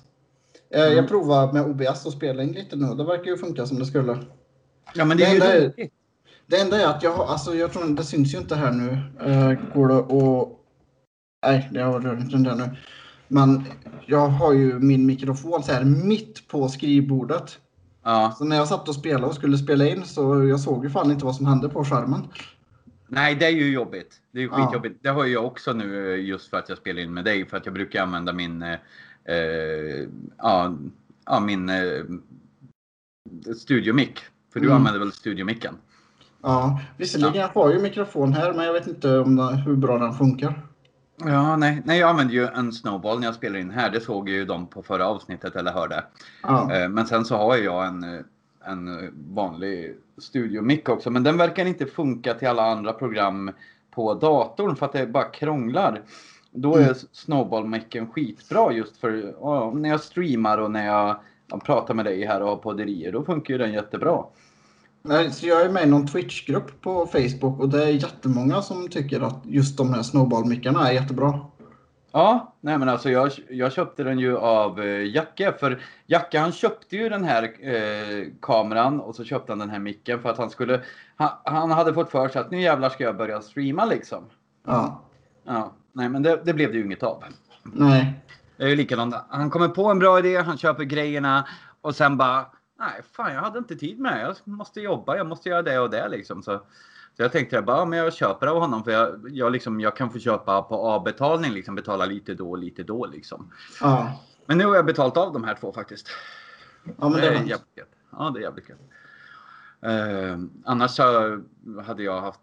Eh, Mm. Jag provar med OBS och spela in lite nu. Det verkar ju funka som det skulle. Ja men det är ju Det enda är-. Det enda är att jag har, alltså jag tror det syns ju inte här nu. Uh, går det och... Nej, det har inte där nu. Men jag har ju min mikrofon så här mitt på skrivbordet. Ja. Så när jag satt och spelade och skulle spela in så jag såg ju fan inte vad som hände på skärmen. Nej, det är ju jobbigt. Det är ju Ja. skitjobbigt. Det har jag också nu eh, just för att jag spelar in med dig. För att jag brukar använda min, eh, ja, ja, min eh, studiomick. För du Mm. använder väl studiomicken? Ja, visserligen jag har ju mikrofon här men jag vet inte om den, hur bra den funkar. Ja, nej, nej, jag använder ju en snowball när jag spelar in här. Det såg ju de på förra avsnittet eller hörde. Ja, Eh, Men sen så har jag en, en vanlig studiomick också. Men den verkar inte funka till alla andra program på datorn för att det bara krånglar. Då är Mm. snowball-micken skitbra just för ja, när jag streamar och när jag, jag pratar med dig här och har podderier. Då funkar ju den jättebra. Så jag är med i någon Twitch-grupp på Facebook och det är jättemånga som tycker att just de här snowball-mickarna är jättebra. Ja, nej men alltså jag, jag köpte den ju av eh, Jacke. För Jacke han köpte ju den här eh, kameran och så köpte han den här micken för att han skulle... Han, han hade fått för sig att nu jävlar ska jag börja streama liksom. Ja, Ja, nej men det, det blev det ju inget av. nej. Det är ju likadant. Han kommer på en bra idé, han köper grejerna och sen bara Nej, fan jag hade inte tid med det. Jag måste jobba, jag måste göra det och det liksom. Så, så jag tänkte bara, ja, men jag köper av honom för jag, jag, liksom, jag kan få köpa på avbetalning, liksom betala lite då och lite då liksom. Ja, Men nu har jag betalt av de här två faktiskt. ja men det det är jävligt gött. Ja, det är jävligt gött. Eh, annars så hade jag haft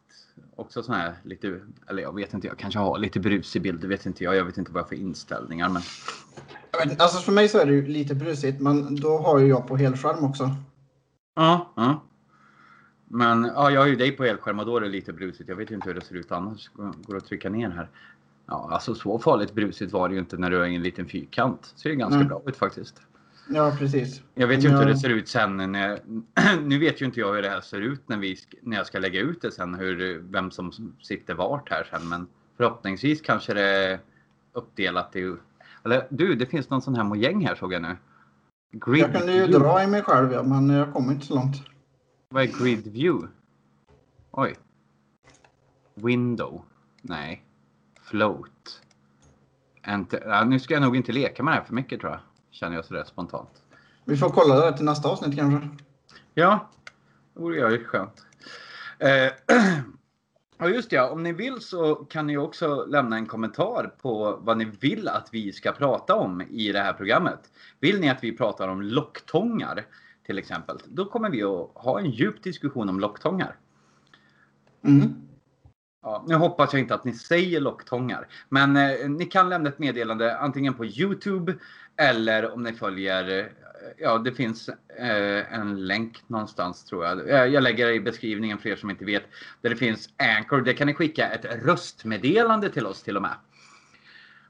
också sån här lite, eller jag vet inte, jag kanske har lite brus i bild, det vet inte jag. Jag vet inte vad jag har för inställningar. Men Alltså för mig så är det ju lite brusigt men då har ju jag på helskärm också. ja, ja. Men ja, jag har ju dig på helskärm och då är det lite brusigt. Jag vet inte hur det ser ut annars. Går går det att trycka ner här? Ja, alltså så farligt brusigt var det ju inte när du är i en liten fyrkant. Ser ju ganska Mm. bra ut faktiskt. Ja, precis. Jag vet ju inte hur jag- det ser ut sen när, Nu vet ju inte jag hur det här ser ut när, vi, när jag ska lägga ut det sen. Hur, vem som sitter vart här sen. Men förhoppningsvis kanske det är uppdelat i... Eller du, det finns någon sån här mojäng här såg jag nu. Grid Jag kunde ju view. dra i mig själv ja, men jag kommer inte så långt. Vad är grid view? Oj. Window. Nej. Float. Enter. Ja, nu ska jag nog inte leka med det här för mycket tror jag. Känner jag sådär spontant. Vi får kolla det till nästa avsnitt kanske. Ja, det vore ju skönt. Eh, ja, just det. Om ni vill så kan ni också lämna en kommentar på vad ni vill att vi ska prata om i det här programmet. Vill ni att vi pratar om locktångar till exempel, då kommer vi att ha en djup diskussion om locktångar. Mm. Ja, nu hoppas jag inte att ni säger locktångar. Men eh, ni kan lämna ett meddelande antingen på Youtube eller om ni följer Ja, det finns eh, en länk någonstans tror jag. Eh, jag lägger i beskrivningen för er som inte vet. Där det finns Anchor. Där kan ni skicka ett röstmeddelande till oss till och med.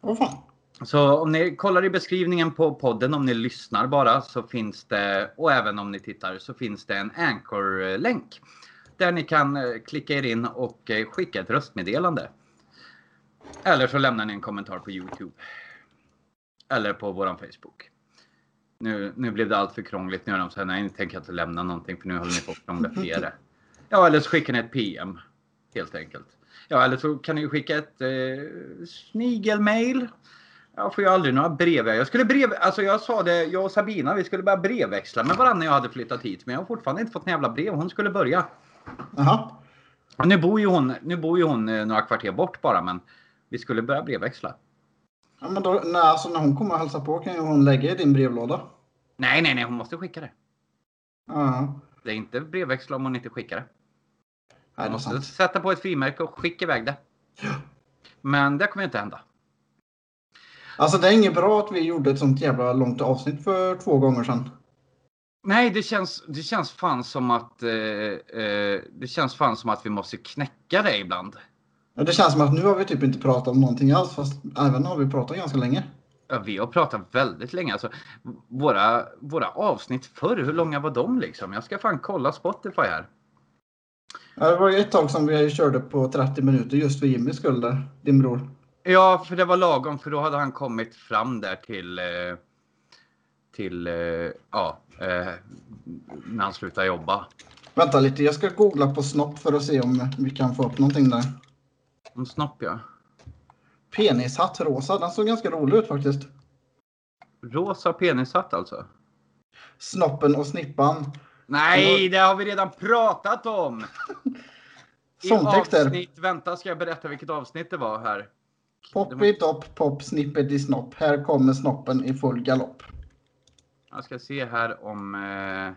Fan. Så om ni kollar i beskrivningen på podden, om ni lyssnar bara, så finns det, och även om ni tittar, så finns det en Anchor-länk. Där ni kan eh, klicka er in och eh, skicka ett röstmeddelande. Eller så lämnar ni en kommentar på Youtube. Eller på våran Facebook. Nu, nu blev det allt för krångligt. Nu är de så här, nej, ni tänker inte lämna någonting för nu håller ni på att krångla för er. Ja, eller så skickar ni ett PM. Helt enkelt. Ja, eller så kan ni skicka ett eh, snigelmail. Jag får ju aldrig några brev. Jag skulle brev, alltså jag sa det, jag och Sabina, vi skulle börja brevväxla med varandra när jag hade flyttat hit. Men jag har fortfarande inte fått en jävla brev. Hon skulle börja. Jaha. Och nu bor ju hon, nu bor ju hon eh, några kvarter bort bara, men vi skulle börja brevväxla. Ja, men då, när, alltså, när hon kommer och hälsar på kan ju hon lägga i din brevlåda. Nej, nej, nej, hon måste skicka det. Ja. Det är inte brevväxla om hon inte skickar det. Nej, det är måste sant. sätta på ett frimärke och skicka iväg det. Men det kommer inte hända. Alltså det är inget bra att vi gjorde ett sånt jävla långt avsnitt för två gånger sedan. Nej, det känns, det känns fan som att eh, eh, det känns fan som att vi måste knäcka det ibland. Ja, Det känns som att nu har vi typ inte pratat om någonting alls fast även har vi pratat ganska länge. Ja, vi har pratat väldigt länge. Alltså, våra, våra avsnitt förr, hur långa var de liksom? Jag ska fan kolla Spotify här. Ja, Det var ju ett tag som vi körde på 30 minuter just för Jimmys skull där, din bror. Ja, för det var lagom, för då hade han kommit fram där till eh, till eh, ja, eh, när han slutade jobba. Vänta lite, jag ska googla på snopp för att se om vi kan få upp någonting där. Om snopp ja. Penishatt rosa, den såg ganska rolig ut faktiskt. Rosa penishatt alltså? Snoppen och snippan. Nej, det har vi redan pratat om! I Sångtexter. avsnitt, vänta ska jag berätta vilket avsnitt det var här. Poppy dopp pop snippet i snopp. Här kommer snoppen i full galopp. Jag ska se här om, eh,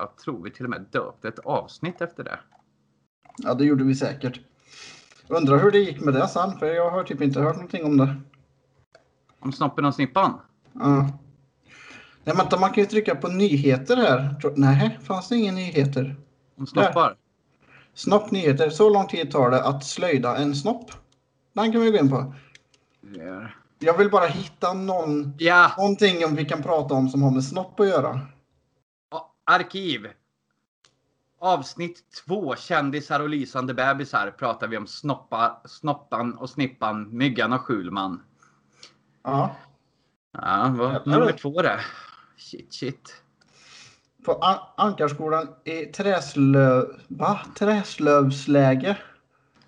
jag tror vi till och med döpte ett avsnitt efter det. Ja, det gjorde vi säkert. Undrar hur det gick med det sen, för jag har typ inte hört någonting om det. Om snoppen och snippan. Ja. Nej, vänta, man kan ju trycka på nyheter här. Nej, fanns det inga nyheter? Om snoppar. Snopp nyheter. Så lång tid tar det att slöjda en snopp. Den kan vi gå in på. Där. Jag vill bara hitta någon, Ja, någonting om vi kan prata om som har med snopp att göra. Arkiv. Avsnitt två, kändisar och lysande bebisar, pratar vi om snoppa, snoppan och snippan, myggan och Schulman. Ja. Ja, vad nummer två det. Shit, shit. På An- Ankarskolan i Träslöv, va? Träslövsläge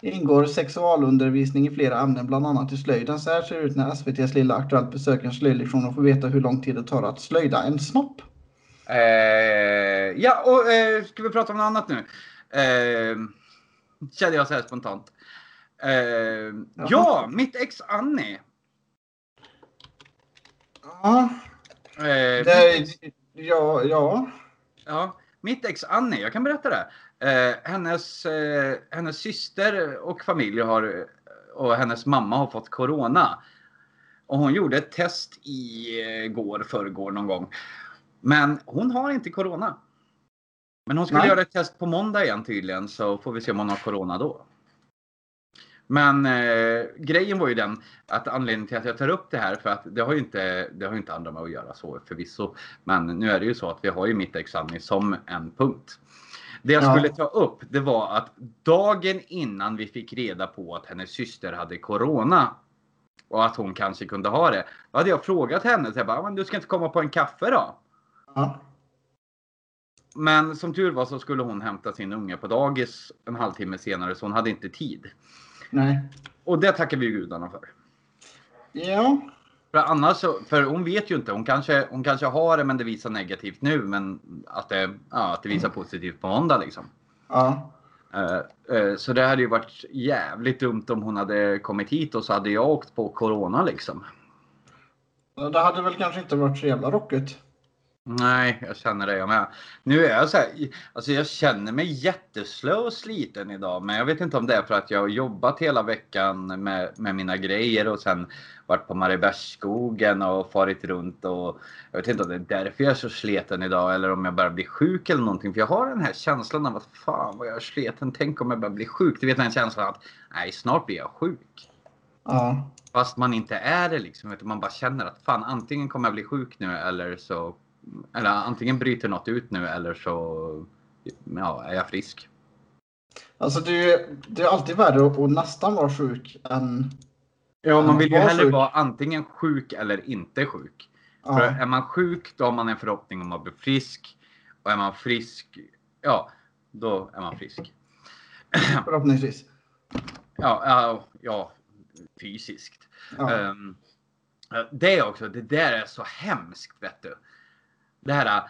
ingår sexualundervisning i flera ämnen, bland annat i slöjden. Så här ser det ut när SVTs lilla Aktuellt besöker en slöjdlektion och får veta hur lång tid det tar att slöjda en snopp. Eh, ja, och eh, ska vi prata om något annat nu? Eh, kände jag så här spontant. Eh, ja, mitt ex Annie. Ja, Eh, det, ja, ja. Ja, mitt ex Annie, jag kan berätta det. Eh, hennes, hennes syster och familj har, och hennes mamma har fått corona. Och hon gjorde ett test i eh, går, förrgår någon gång. Men hon har inte corona. Men hon skulle Nej. göra ett test på måndag igen tydligen, så får vi se om hon har corona då. Men eh, grejen var ju den att anledningen till att jag tar upp det här för att det har ju inte, det har inte andra med att göra så förvisso. Men nu är det ju så att vi har ju mitt ex Annie som en punkt. Det jag Ja. skulle ta upp det var att dagen innan vi fick reda på att hennes syster hade corona och att hon kanske kunde ha det. Då hade jag frågat henne, så jag bara, "Men du ska inte komma på en kaffe då? Ja. Men som tur var så skulle hon hämta sin unge på dagis en halvtimme senare så hon hade inte tid. Nej. Och det tackar vi gudarna för. Ja. För annars så, för hon vet ju inte. Hon kanske, hon kanske har det men det visar negativt nu. Men att det, ja, att det visar positivt på måndag liksom. Ja. Eh, eh, så det hade ju varit jävligt dumt om hon hade kommit hit och så hade jag åkt på Corona liksom. Det hade väl kanske inte varit så jävla rockigt. Nej, jag känner det jag med. Nu är jag så här, alltså jag känner mig jätteslö och sliten idag. Men jag vet inte om det är för att jag har jobbat hela veckan med, med mina grejer och sen varit på Mariebergsskogen och farit runt och jag vet inte om det är därför jag är så sliten idag eller om jag bara blir sjuk eller någonting. För jag har den här känslan av att fan vad jag är sliten. Tänk om jag bara blir sjuk. Du vet den känslan att nej, snart blir jag sjuk. Ja. Fast man inte är det liksom. Utan man bara känner att fan antingen kommer jag bli sjuk nu eller så. Eller antingen bryter något ut nu eller så ja, är jag frisk. Alltså det är det är alltid värre att, att nästan vara sjuk än... Ja, man vill ju hellre sjuk. vara antingen sjuk eller inte sjuk. För Ja, är man sjuk då har man en förhoppning om att bli frisk. Och är man frisk, ja, då är man frisk. förhoppningsvis. Ja, ja, ja fysiskt. Ja. Ehm, det också, det där är så hemskt vet du. Det här,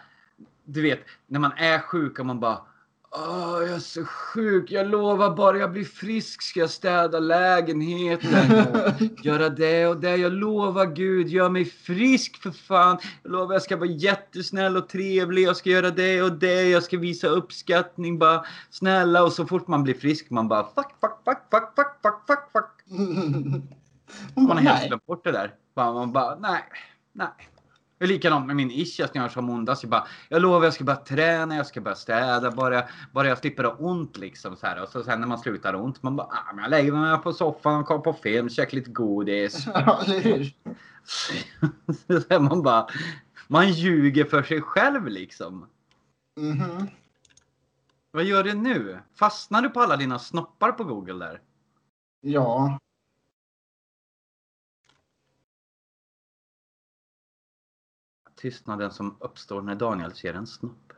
du vet, när man är sjuk och man bara Åh, jag är så sjuk. Jag lovar bara jag blir frisk ska jag städa lägenheten och göra det och det. Jag lovar Gud, gör mig frisk för fan. Jag lovar jag ska vara jättesnäll och trevlig. Jag ska göra det och det. Jag ska visa uppskattning. Bara snälla. Och så fort man blir frisk man bara fuck, fuck, fuck, fuck, fuck, fuck, fuck, fuck. Man har helt glömt bort det där. Man bara, nej, nej. Det är likadant med min ischias när jag har som ondast. Jag bara, jag lovar jag ska bara träna, jag ska bara städa, bara, bara jag slipper ha ont liksom. Så här. Och så sen när man slutar ont, man bara, ah, men jag lägger mig på soffan och kollar på film, käkar lite godis. Ja, så man bara, man ljuger för sig själv liksom. Mhm. Vad gör du nu? Fastnar du på alla dina snoppar på Google där? Ja. Tystnaden som uppstår när Daniel ser en snopp.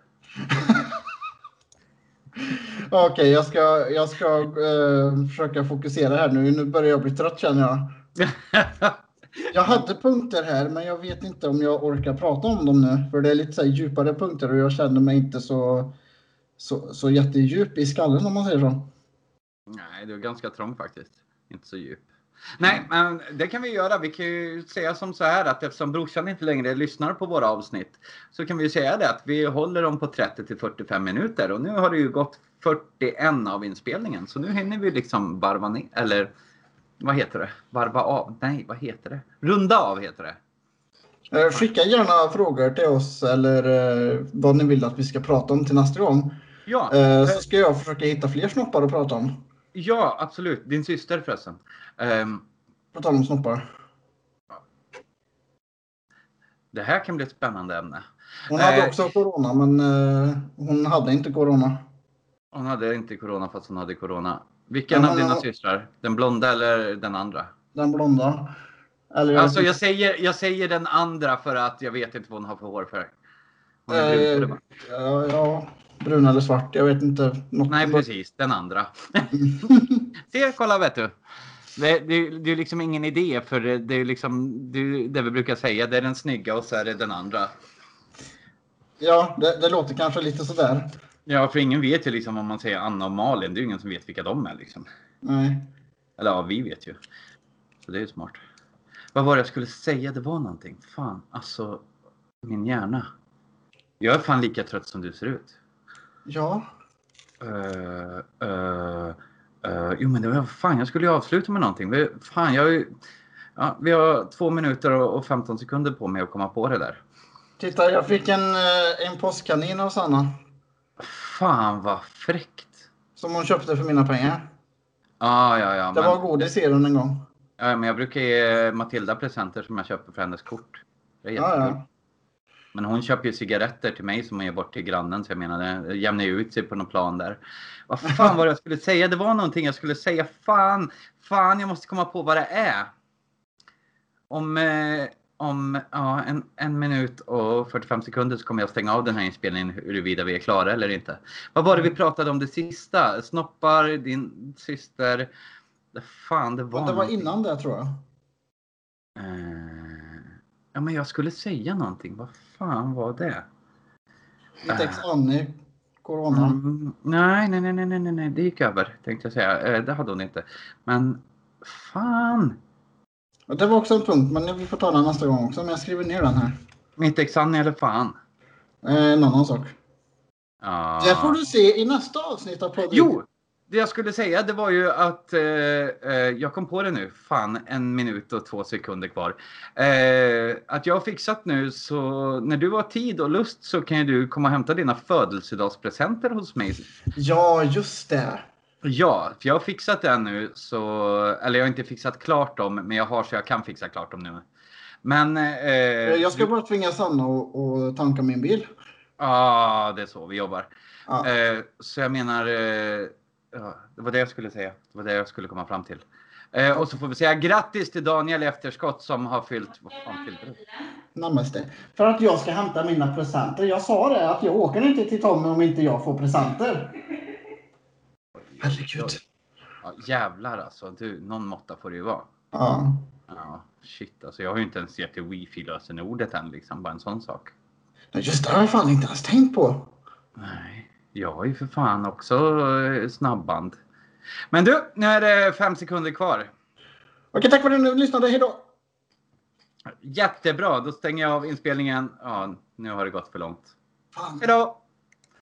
Okej, jag ska, jag ska eh, försöka fokusera här nu. Nu börjar jag bli trött känner jag. Jag hade punkter här, men jag vet inte om jag orkar prata om dem nu. För det är lite så djupare punkter och jag känner mig inte så, så, så jättedjup i skallen om man säger så. Nej, du är ganska trång faktiskt. Inte så djup. Nej, men det kan vi göra. Vi kan ju säga som så här att eftersom brorsan inte längre lyssnar på våra avsnitt så kan vi ju säga det att vi håller dem på 30 till 45 minuter och nu har det ju gått 41 av inspelningen så nu hinner vi liksom varva ner eller vad heter det? Varva av? Nej, vad heter det? Runda av heter det. Eh, Skicka gärna frågor till oss eller eh, vad ni vill att vi ska prata om till nästa gång. Ja, Eh, så ska jag försöka hitta fler snoppar att prata om. Ja, absolut. Din syster förresten. Ehm, På tal om snoppar. det här kan bli ett spännande ämne. Hon hade Eh. också corona men eh, hon hade inte corona. Hon hade inte corona fast hon hade corona. Vilken Ja, av men- dina systrar? Den blonda eller den andra? Den blonda. Eller jag Alltså jag inte. säger, jag säger den andra för att jag vet inte vad hon har för hårfärg. Hon är Eh, brun, ja, ja, brun eller svart. Jag vet inte. Något Nej precis, den andra. Se, kolla vet du. Det, det, det är liksom ingen idé för det, det är liksom det, det vi brukar säga. Det är den snygga och så är det den andra. Ja, det, det låter kanske lite sådär. Ja, för ingen vet ju liksom om man säger Anna och Malin. Det är ju ingen som vet vilka de är liksom. Nej. Eller ja, vi vet ju. Så det är ju smart. Vad var det jag skulle säga? Det var någonting. Fan, alltså. Min hjärna. Jag är fan lika trött som du ser ut. Ja. Uh, uh, uh, jo men det var fan, jag skulle ju avsluta med någonting. Vi, fan, jag ja, vi har två minuter och, och 15 sekunder på mig att komma på det där. Titta, jag fick en, en postkanin av Sanna. Fan vad fräckt. Som hon köpte för mina pengar. Ah, ja, ja, Det men, var godis i den en gång. ja, men jag brukar ge Matilda presenter som jag köper för hennes kort. Det är Ja, jättekul. ja. Men hon köper ju cigaretter till mig som hon ger bort till grannen. Så jag menar, det jämnar ju ut sig på någon plan där. Vad fan var det jag skulle säga? Det var någonting jag skulle säga. Fan, fan, jag måste komma på vad det är. Om, eh, om ja, en, en minut och 45 sekunder så kommer jag stänga av den här inspelningen huruvida vi är klara eller inte. Vad var det vi pratade om det sista? Snoppar, din syster. Fan, det var det var någonting. innan det tror jag. Eh, ja, men jag skulle säga någonting. Vad fan var det? Mitt ex Annie. Corona. Mm, nej, nej, nej, nej, nej, nej, det gick över tänkte jag säga. Eh, det hade hon inte. Men fan! Det var också en punkt, men vi får ta den nästa gång också. Men jag skriver ner den här. Mitt ex Annie eller fan? Eh, en annan sak. Ja. Det får du se i nästa avsnitt av podden. Jo! Det jag skulle säga det var ju att eh, eh, jag kom på det nu. Fan, en minut och två sekunder kvar. Eh, att jag har fixat nu så när du har tid och lust så kan ju du komma och hämta dina födelsedagspresenter hos mig. Ja, just det. Ja, för jag har fixat den nu så, eller jag har inte fixat klart dem, men jag har så jag kan fixa klart dem nu. Men... Eh, Jag ska bara tvinga Sanna och, och tanka min bil. Ja, det är så vi jobbar. Ja. Eh, så jag menar, eh, ja, det var det jag skulle säga. Det var det jag skulle komma fram till. Eh, och så får vi säga grattis till Daniel efterskott som har fyllt... Vad fan fyllde du? Namaste. För att jag ska hämta mina presenter. Jag sa det att jag åker inte till Tommy om inte jag får presenter. Herregud. Ja, jävlar alltså. Du, någon måtta får det ju vara. Ja. Ja, shit alltså. Jag har ju inte ens gett till wifi-lösenordet än liksom. Bara en sån sak. Nej, Just det har jag fan inte ens tänkt på. Nej, jag har ju för fan också eh, snabband. Men du, nu är det fem sekunder kvar. Okej, tack för att ni lyssnade. Hej då! Jättebra, då stänger jag av inspelningen. Ja, nu har det gått för långt. Fan. Hej då!